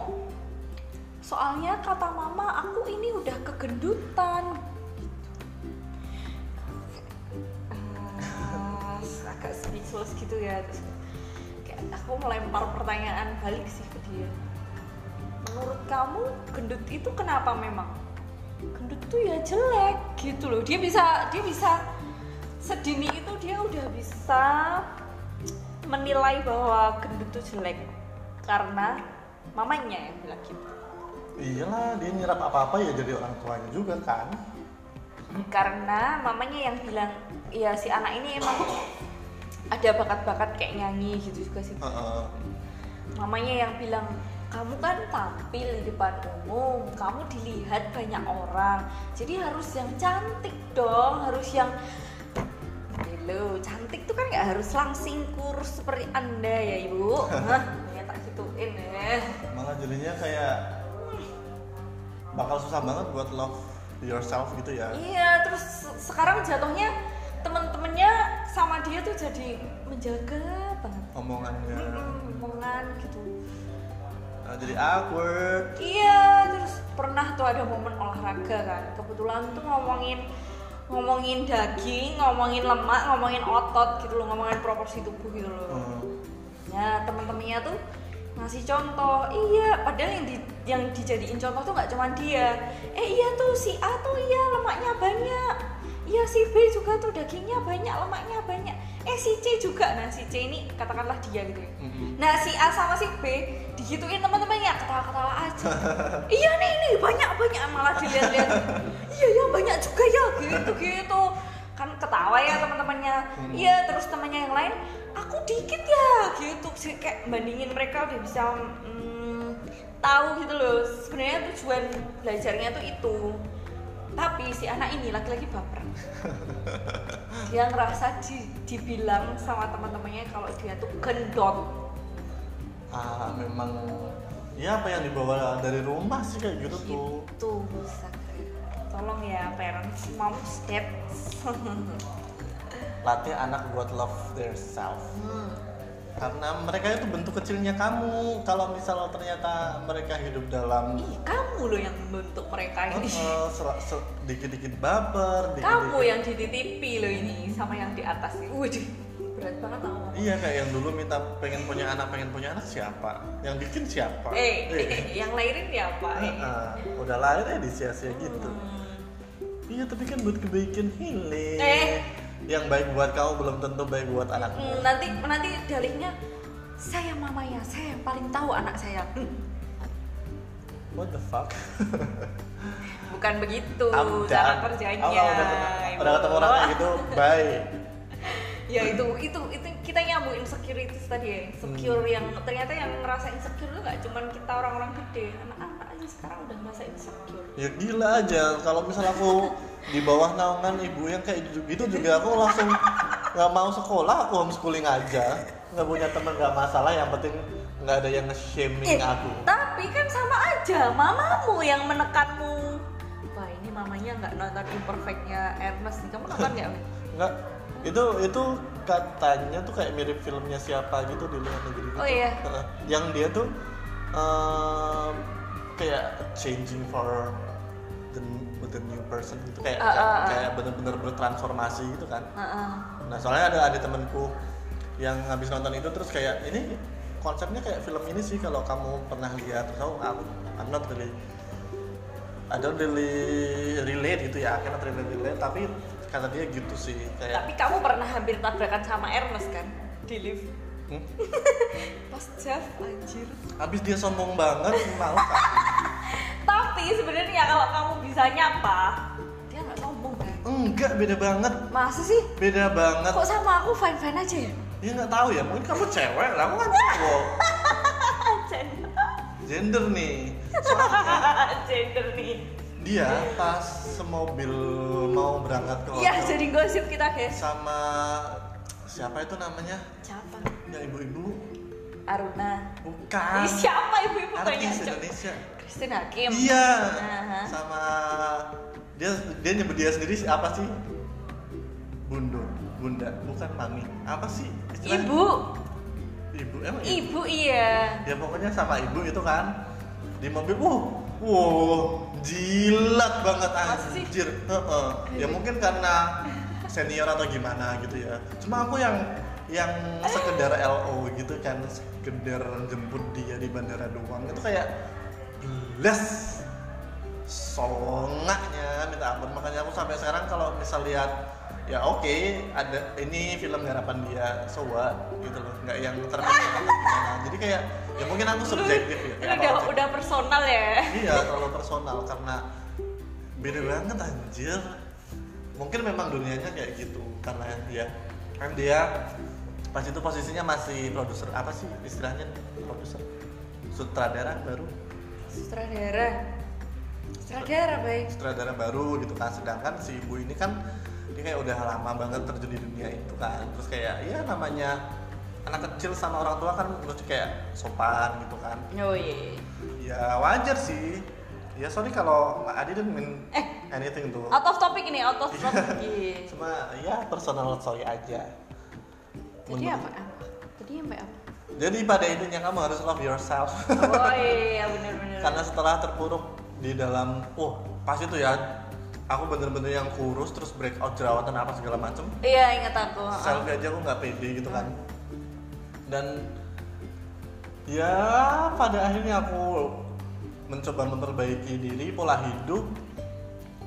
Soalnya kata mama aku ini udah kegendutan agak speechless gitu ya terus kayak aku melempar pertanyaan balik sih ke dia. Menurut kamu gendut itu kenapa memang? Gendut tuh ya jelek gitu loh. Dia bisa dia bisa sedini itu dia udah bisa menilai bahwa gendut tuh jelek karena mamanya yang bilang gitu. Iyalah, dia nyerap apa-apa ya jadi orang tuanya juga kan. karena mamanya yang bilang ya si anak ini emang ada bakat-bakat kayak nyanyi gitu juga sih Heeh. mamanya yang bilang kamu kan tampil di depan umum kamu dilihat banyak orang jadi harus yang cantik dong harus yang Hello, cantik tuh kan nggak harus langsing kurus seperti anda ya ibu Hah, ya tak gituin ya Malah jadinya kayak bakal susah banget buat love yourself gitu ya. iya terus se- sekarang jatuhnya temen-temennya sama dia tuh jadi menjaga banget Omongannya. Mm-mm, omongan gitu Nah, jadi awkward. Iya, terus pernah tuh ada momen olahraga kan. Kebetulan tuh ngomongin ngomongin daging, ngomongin lemak, ngomongin otot gitu loh, ngomongin proporsi tubuh gitu loh. Hmm. Ya, teman-temannya tuh ngasih contoh. Iya, padahal yang di, yang dijadiin contoh tuh nggak cuma dia. Eh iya tuh si A tuh iya lemaknya banyak. Iya si B juga tuh dagingnya banyak, lemaknya banyak. Eh si C juga. Nah, si C ini katakanlah dia gitu ya. Mm-mm. Nah si A sama si B digituin teman-temannya ketawa-ketawa aja. iya nih ini banyak banyak malah dilihat-lihat. iya ya banyak juga ya gitu gitu. Kan ketawa ya teman-temannya. Iya terus temannya yang lain aku dikit ya gitu sih kayak bandingin mereka udah bisa mm, tahu gitu loh sebenarnya tujuan belajarnya tuh itu tapi si anak ini laki-laki baper dia ngerasa di- dibilang sama teman-temannya kalau dia tuh gendut Ah, memang ya apa yang dibawa dari rumah sih kayak gitu tuh. itu Sakri. tolong ya parents moms dads Latih anak buat love their self. Hmm. Karena mereka itu bentuk kecilnya kamu. Kalau misal ternyata mereka hidup dalam Ih, kamu loh yang membentuk mereka ini sel- sel- dikit-dikit baper, dikit-dikit kamu yang dititipi loh ini sama yang di atas nih waduh berat banget tau Iya kayak yang dulu minta pengen punya anak, pengen punya anak siapa? Yang bikin siapa? eh, Eh, yang lahirin ya apa eh. ah, udah lahir ya disia-sia gitu. Hmm. Iya tapi kan buat kebaikan healing. Eh. Yang baik buat kamu belum tentu baik buat anakmu. Hmm, nanti nanti dalihnya saya mamanya saya yang paling tahu anak saya Hmm, What the fuck? bukan begitu cara kerjanya Oh, udah, ketemu- udah ketemu orang kayak gitu, bye. ya itu itu itu kita nyambung insecurities tadi ya insecure Hmm. yang ternyata yang ngerasa insecure itu nggak cuman kita orang-orang gede anak-anak aja sekarang udah merasa insecure Ya gila aja, kalau misal aku di bawah naungan ibu yang kayak gitu, gitu juga aku langsung nggak mau sekolah, aku homeschooling aja. Nggak punya teman nggak masalah, yang penting nggak ada yang nge-shaming Eh, aku. tapi kan sama aja mamamu yang menekanmu wah ini mamanya nggak nonton imperfectnya Ernest nih kamu nonton nggak? Nggak, itu itu katanya tuh kayak mirip filmnya siapa gitu di luar negeri gitu. Oh, iya? Yang dia tuh em, kayak changing for the, the new person gitu kayak ah, kayak, ah. kayak bener-bener bertransformasi gitu kan. Heeh. Nah soalnya ada ada temenku yang habis nonton itu terus kayak ini konsepnya kayak film ini sih kalau kamu pernah lihat terus aku aku I'm not really I don't really relate gitu ya cannot really relate tapi kata dia gitu sih kayak tapi kamu pernah hampir tabrakan sama Ernest kan? Di lift. Hmm, pas Jeff anjir. Habis dia sombong banget malu kan tapi sebenarnya kalau kamu bisa nyapa dia nggak sombong kan? Enggak beda banget. Masa sih? Beda banget. Kok sama aku fine fine aja ya? Ya nggak tahu ya mungkin kamu cewek. Lah aku kan cowok. Gender. Gender nih. Soalnya gender nih dia pas semobil mau berangkat ke Iya, jadi gosip kita guys. sama siapa itu namanya Siapa? ya ibu-ibu Aruna. bukan Ih, siapa ibu-ibu banyak artis? Indonesia Christine Hakim. iya Aha. sama dia dia nyebut dia sendiri apa sih bundo bunda bukan mami apa sih istilahnya? Ibu, ibu emang ibu? ibu iya. ya pokoknya sama ibu itu kan di mobil wow wow jilat banget anjir. Heeh. ya mungkin karena senior atau gimana gitu ya. Cuma aku yang yang sekedar LO gitu kan sekedar jemput dia di bandara doang. Itu kayak belas songaknya minta ampun. Makanya aku sampai sekarang kalau misal lihat ya oke ada ini film garapan dia so what? Gitu loh. Nggak yang terkenal. Gimana jadi kayak ya mungkin aku subjektif ya kayak udah apa udah personal ya. iya terlalu personal karena beda banget anjir mungkin memang dunianya kayak gitu karena ya kan dia pas itu posisinya masih produser apa sih istilahnya produser sutradara baru Sutradara. Sutradara baik. sutradara baru gitu kan sedangkan si ibu ini kan dia kayak udah lama banget terjun di dunia itu kan terus kayak ya namanya anak kecil sama orang tua kan mesti kayak sopan gitu kan Oh iya. ya wajar sih ya sorry kalau I didn't mean Eh. anything tuh Out of topic ini, out of topic. Iya. cuma ya personal story aja Tadi Menurut- apa? Tadi sampai apa? jadi pada intinya kamu harus love yourself Oh iya, bener-bener. karena setelah terpuruk di dalam oh pas itu ya aku bener-bener yang kurus terus breakout jerawatan apa segala macem Iya, ingat aku. selfie aja aku nggak pede gitu kan dan ya pada akhirnya aku mencoba memperbaiki diri pola hidup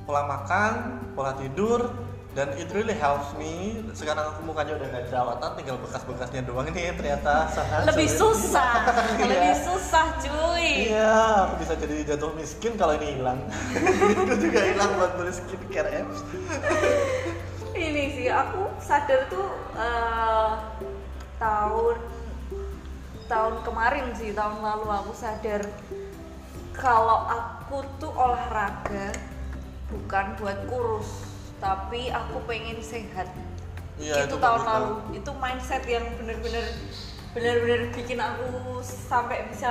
pola makan pola tidur dan it really helps me sekarang aku mukanya udah nggak jerawatan tinggal bekas-bekasnya doang ini ternyata sangat Lebih sulit. susah, Iya. lebih susah cuy. Iya, aku bisa jadi jatuh miskin kalau ini hilang. Itu juga hilang buat beli skincare apps. Ini sih aku sadar tuh eh, tahun tahun kemarin sih tahun lalu aku sadar kalau aku tuh olahraga bukan buat kurus tapi aku pengen sehat. Iya, itu, itu tahun lalu. itu mindset yang bener-bener bener-bener bikin aku sampai bisa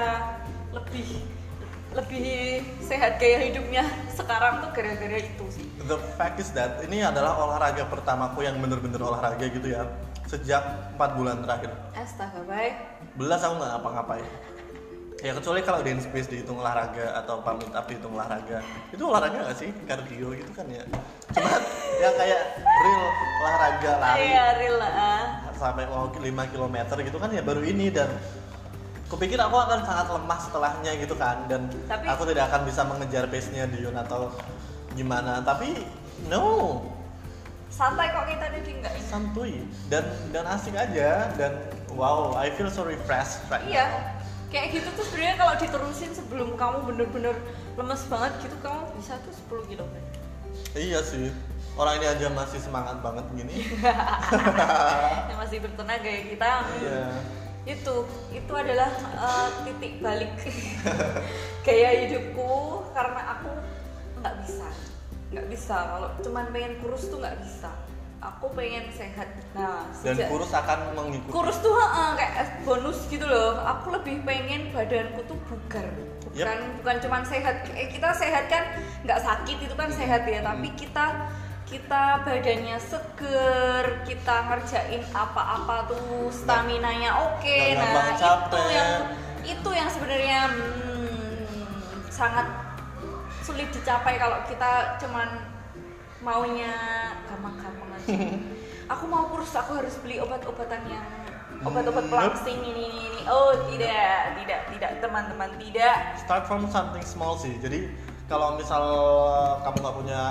lebih lebih sehat gaya hidupnya sekarang tuh gara-gara itu sih. The fact is that ini adalah olahraga pertamaku yang bener-bener olahraga gitu ya. Sejak 4 bulan terakhir. astaga baik Belas aku nggak ngapa-ngapain. Ya kecuali kalau dance space dihitung olahraga atau pamit up dihitung olahraga. Itu olahraga nggak sih? Cardio gitu kan ya. Cuma yang kayak real olahraga lari iya real lah ah. sampai mau 5 km gitu kan ya baru ini dan kupikir aku akan sangat lemah setelahnya gitu kan dan Tapi- aku tidak akan bisa mengejar pace-nya Dion atau gimana tapi no santai kok kita nih nggak ini? Santuy. Dan dan asik aja. Dan wow I feel so refreshed right iya. now. kayak gitu tuh sebenarnya kalau diterusin sebelum kamu bener-bener lemes banget gitu kamu bisa tuh 10 kilo. Iya sih. Orang ini aja masih semangat banget gini. Yang masih bertenaga ya kita. Iya. Itu itu adalah eh, titik balik gaya hidupku karena aku nggak bisa nggak bisa. Kalau cuman pengen kurus tuh nggak bisa. Aku pengen sehat. Nah dan kurus akan mengikuti. Kurus tuh heeh, kayak bonus gitu loh. Aku lebih pengen badanku tuh bugar. Bukan bukan cuman sehat. Eh, kita sehat kan nggak sakit itu kan sehat ya. Tapi kita kita badannya seger kita ngerjain apa-apa tuh stamina nya oke. Nggak nah itu capek. yang itu yang sebenarnya hmm, sangat sulit dicapai kalau kita cuman maunya gampang-gampang aja. Aku mau kurus aku harus beli obat-obatan yang obat-obat Hmm, pelangsing ini, ini ini oh tidak tidak tidak teman-teman tidak. Start from something small sih. Jadi kalau misal kamu nggak punya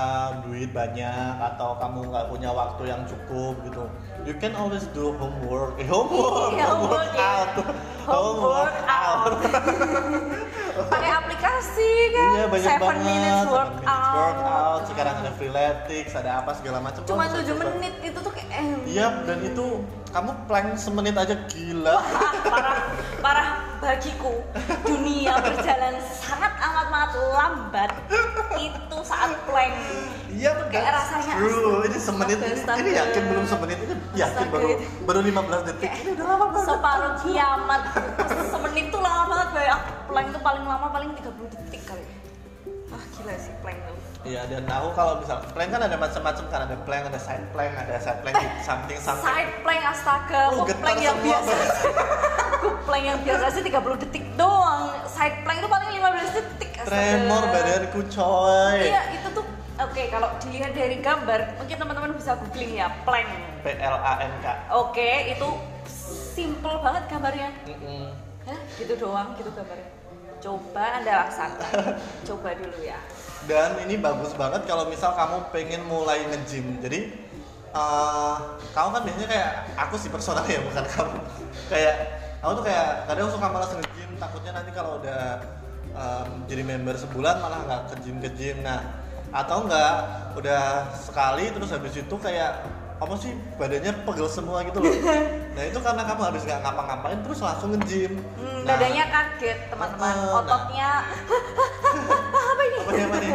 duit banyak atau kamu nggak punya waktu yang cukup gitu you can always do homework. Eh, homework Iya, homework homework, out. homework out pakai aplikasi kan? Iya banyak seven banget minutes workout, minutes workout sekarang ada freeletics ada apa segala macam. Cuma tujuh menit itu tuh kayak eh, iya dan itu kamu plank semenit aja gila. Parah parah bagiku. Dunia berjalan sangat amat amat lambat. Itu saat plank Iya, kayak rasanya true. Ini semenit ini, ini yakin belum semenit ini yakin baru baru 15 detik. Ini udah lama banget. separuh kiamat. Semenit tuh lama banget bay aku plank tuh paling lama paling 30 detik kali. Ah gila sih plank tuh Iya, dan aku kalau misal plank kan ada macam-macam kan ada plank, ada side plank, ada side plank something something. side plank astaga Oh, plank yang biasa plank yang biasa sih 30 detik doang side plank tuh paling 15 detik astaga. Tremor badanku coy. iya itu tuh oke kalau dilihat dari gambar mungkin teman-teman bisa googling ya plank P L A N K. oke itu simple banget gambarnya Mm-mm. Hah? gitu doang gitu gambarnya coba anda laksanakan coba dulu ya Dan ini bagus banget kalau misal kamu pengen mulai nge-gym. Jadi eh, kamu kan biasanya kayak aku sih personal ya bukan kamu. kayak aku tuh kayak kadang suka malas nge-gym takutnya nanti kalau udah em, jadi member sebulan malah nggak ke gym ke gym. Nah atau enggak udah sekali terus habis itu kayak apa sih badannya pegel semua gitu loh. Nah itu karena kamu habis nggak ngapa-ngapain terus langsung nge-gym. hmm, Nah, dadanya kaget teman-teman Heeh, nah. ototnya apa ya apa nih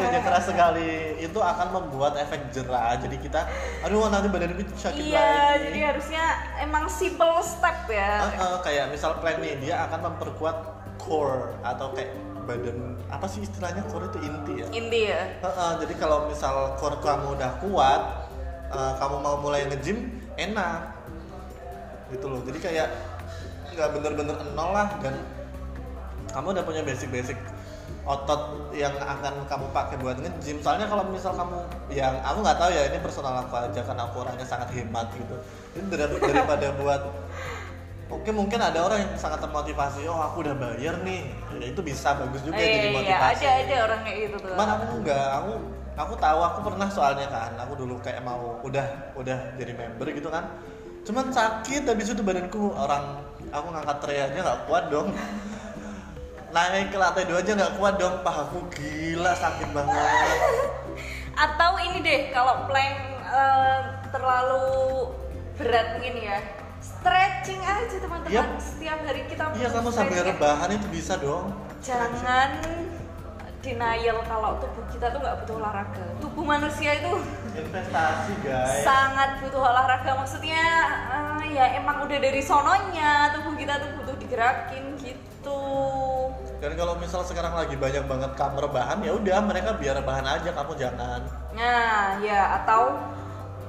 kerja keras sekali. Itu akan membuat efek jerah. Jadi kita aduh nanti badanku sakit iya lagi. jadi harusnya emang simple step ya. Eh, eh, kayak misal plan nih dia akan memperkuat core atau kayak badan. Apa sih istilahnya? Core itu inti ya? Inti ya. Eh, eh, jadi kalau misal core kamu udah kuat eh, kamu mau mulai nge-gym enak. Gitu loh. Jadi kayak nggak bener-bener nol lah dan kamu udah punya basic-basic otot yang akan kamu pakai buat nge-gym soalnya kalau misal kamu yang aku nggak tahu ya ini personal aku aja karena aku orangnya sangat hemat gitu ini dar- daripada buat Oke mungkin ada orang yang sangat termotivasi, oh aku udah bayar nih, ya, itu bisa bagus juga Eh, jadi iya motivasi. ada ada orang kayak gitu tuh Cuman aku enggak, aku aku tahu aku pernah soalnya kan, aku dulu kayak mau udah udah jadi member gitu kan. Cuman sakit habis itu badanku orang aku ngangkat tray aja nggak kuat dong. Naik ke lantai dua aja nggak kuat dong, pahaku gila sakit banget. atau ini deh kalau plank eh, terlalu berat mungkin ya stretching aja teman-teman Iya. setiap hari kita Iya kamu sambil rebahan itu bisa dong. jangan denial kalau tubuh kita tuh nggak butuh olahraga tubuh manusia itu Investasi guys. sangat butuh olahraga maksudnya eh, ya emang udah dari sononya tubuh kita tuh butuh digerakin gitu Dan kalau misal sekarang lagi banyak banget kamu rebahan ya udah mereka biar rebahan aja kamu jangan. nah ya atau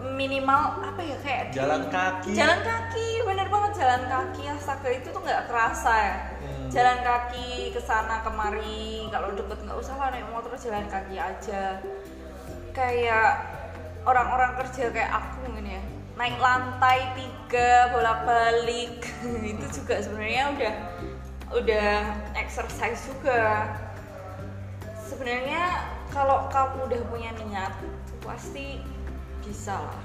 minimal apa ya kayak di- Jalan kaki. jalan kaki bener banget jalan kaki astaga itu tuh nggak kerasa ya Hmm. jalan kaki ke sana kemari kalau deket nggak usah lah naik motor jalan kaki aja kayak orang-orang kerja kayak aku mungkin ya naik lantai tiga bolak balik itu juga sebenarnya udah udah exercise juga. Sebenarnya kalau kamu udah punya niat pasti bisa lah.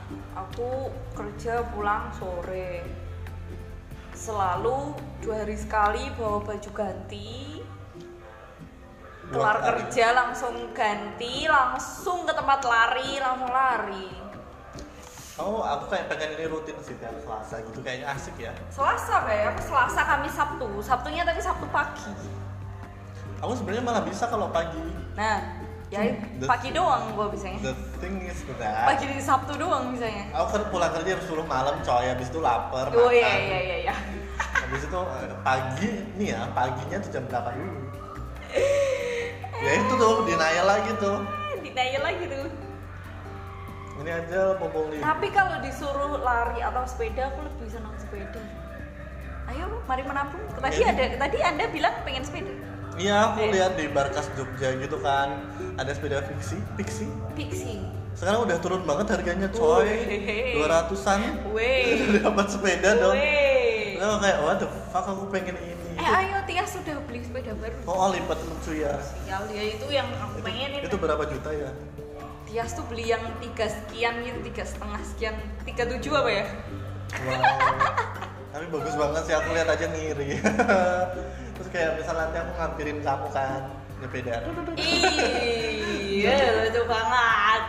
Aku kerja pulang sore. Selalu dua hari sekali bawa baju ganti. Kelar kerja langsung ganti langsung ke tempat lari langsung lari Oh, aku kayak pengen ini rutin sih tiap Selasa gitu kayaknya asik ya. Selasa kayak aku Selasa Kamis Sabtu Sabtunya tapi Sabtu pagi Aku sebenarnya malah bisa kalau pagi. nah ya The- pagi doang gua bisanya The thing is that pagi di Sabtu doang bisanya aku kan pulang kerja harus suruh malam coy, habis itu lapar oh makan. iya iya iya iya Habis itu eh, pagi nih ya, paginya tuh jam berapa dulu? ya itu tuh denial lagi tuh. denial lagi tuh Ini aja mumpung. Tapi kalau disuruh lari atau sepeda, aku lebih senang sepeda. Ayo, mari menabung. Tadi Oke. ada, tadi anda bilang pengen sepeda. Iya, aku Eh. lihat di Barkas Jogja gitu kan, ada sepeda fiksi, fiksi. Pixie. Sekarang udah turun banget harganya coy, dua ratusan. Dapat sepeda dong. Nah, kayak what the fuck aku pengen ini. Eh, ayo Tias sudah beli sepeda baru. Oh, lipat lucu ya. Sial dia itu yang aku pengenin. Itu berapa juta ya? Tias tuh beli yang tiga sekian gitu, tiga setengah sekian, tiga tujuh apa ya? Wow. Tapi bagus banget sih aku lihat aja ngiri. Terus kayak misal nanti aku ngampirin kamu kan sepeda. Iya, lucu banget.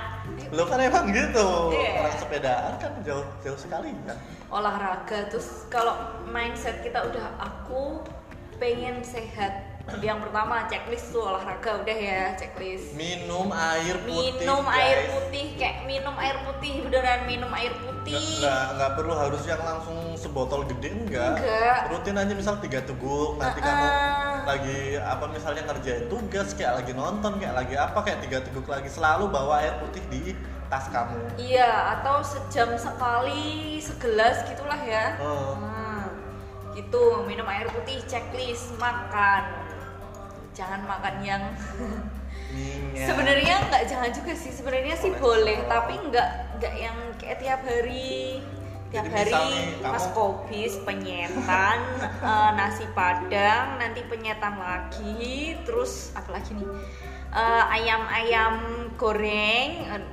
Lo kan emang gitu. Iya. Orang sepedaan kan jauh jauh sekali kan. olahraga terus kalau mindset kita udah aku pengen sehat yang pertama checklist tuh olahraga udah ya checklist minum air putih minum guys. air putih kayak minum air putih beneran minum air putih nggak, nggak perlu harus yang langsung sebotol gede enggak. Enggak. Rutin aja misal tiga teguk nanti Uh-uh. kamu lagi apa misalnya ngerjain tugas kayak lagi nonton kayak lagi apa kayak tiga teguk lagi selalu bawa air putih di tas kamu. iya atau sejam sekali segelas gitulah ya Oh. Hmm, gitu minum air putih checklist makan jangan makan yang sebenarnya nggak jangan juga sih. Sebenarnya sih Kolesterol. boleh tapi nggak nggak yang kayak tiap hari. Tiap Jadi hari nih, kamu- mas kopis penyetan eh, nasi padang nanti penyetan lagi. Terus apa lagi nih? Eh, ayam-ayam goreng. Eh,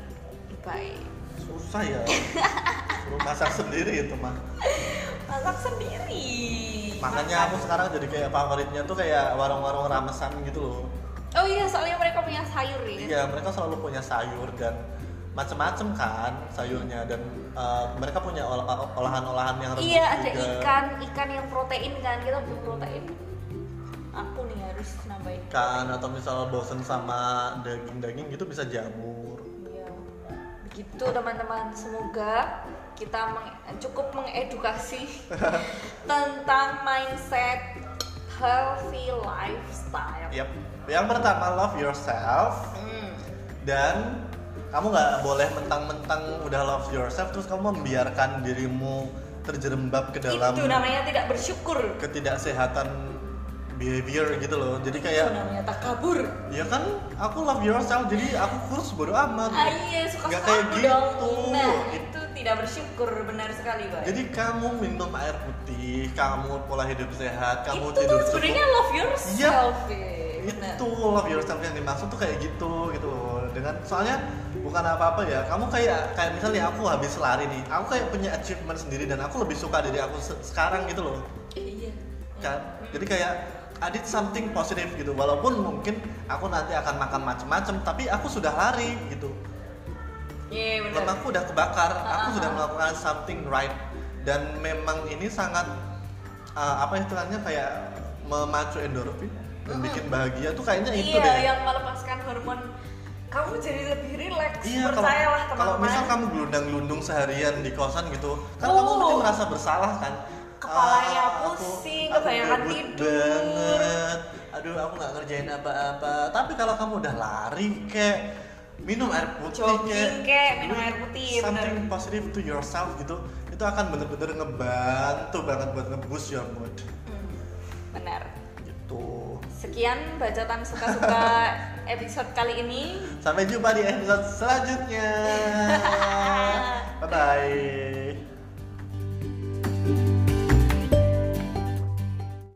baik. Susah ya. Masak sendiri itu mah. masak sendiri Makanya aku sekarang jadi kayak favoritnya tuh kayak warung-warung ramesan gitu loh. oh iya soalnya mereka punya sayur ya Iya, mereka selalu punya sayur dan macem-macem kan sayurnya dan eh, mereka punya ol- olahan-olahan yang rebus Iya ada juga. ikan, ikan yang protein kan kita butuh protein. Aku nih harus nambahin. Ikan atau misal bosen sama daging-daging gitu bisa jamur. Iya. Begitu teman-teman. Semoga kita meng- cukup mengedukasi tentang mindset healthy lifestyle. Yap. Yang pertama love yourself Hmm. dan kamu nggak boleh mentang-mentang udah love yourself terus kamu membiarkan dirimu terjerembab ke dalam Itu namanya tidak bersyukur. ketidaksehatan behavior gitu loh. Jadi Itu kayak namanya takabur. ya kan aku love yourself jadi aku kurus bodo amat. Ah, iya suka suka kayak gitu. dong. Nah itu tidak bersyukur benar sekali Pak. Jadi kamu minum air putih, kamu pola hidup sehat, kamu itu tidur sebenarnya love yourself. ya. Itu love yourself yang dimaksud tuh kayak gitu gitu loh. Dengan soalnya bukan apa-apa ya. Kamu kayak kayak misalnya aku habis lari nih, aku kayak punya achievement sendiri dan aku lebih suka dari aku se- sekarang gitu loh. Iya. Kan? Jadi kayak I did something positive gitu. Walaupun mungkin aku nanti akan makan macem-macem, tapi aku sudah lari gitu. Iya benar. lemakku udah kebakar, aku Ah, sudah ah. melakukan something right dan memang ini sangat uh, apa istilahnya kayak memacu endorfin dan bikin bahagia tuh kayaknya itu iya, deh. yang melepaskan hormon kamu jadi lebih rileks. Iya, kalau Percayalah kalau teman-teman. misal kamu gelundang-gelundung seharian di kosan gitu, kan Oh. kamu mesti merasa bersalah kan. Kepalanya Ah, pusing, kebanyakan tidur. banget. Aduh, aku nggak ngerjain apa-apa. Tapi kalau kamu udah lari kayak minum air putih Jogging kek, minum air putih, something bener. positive to yourself gitu itu akan bener-bener ngebantu banget buat nge-boost your mood Hmm, benar. gitu Sekian bacotan suka-suka episode kali ini. sampai jumpa di episode selanjutnya bye bye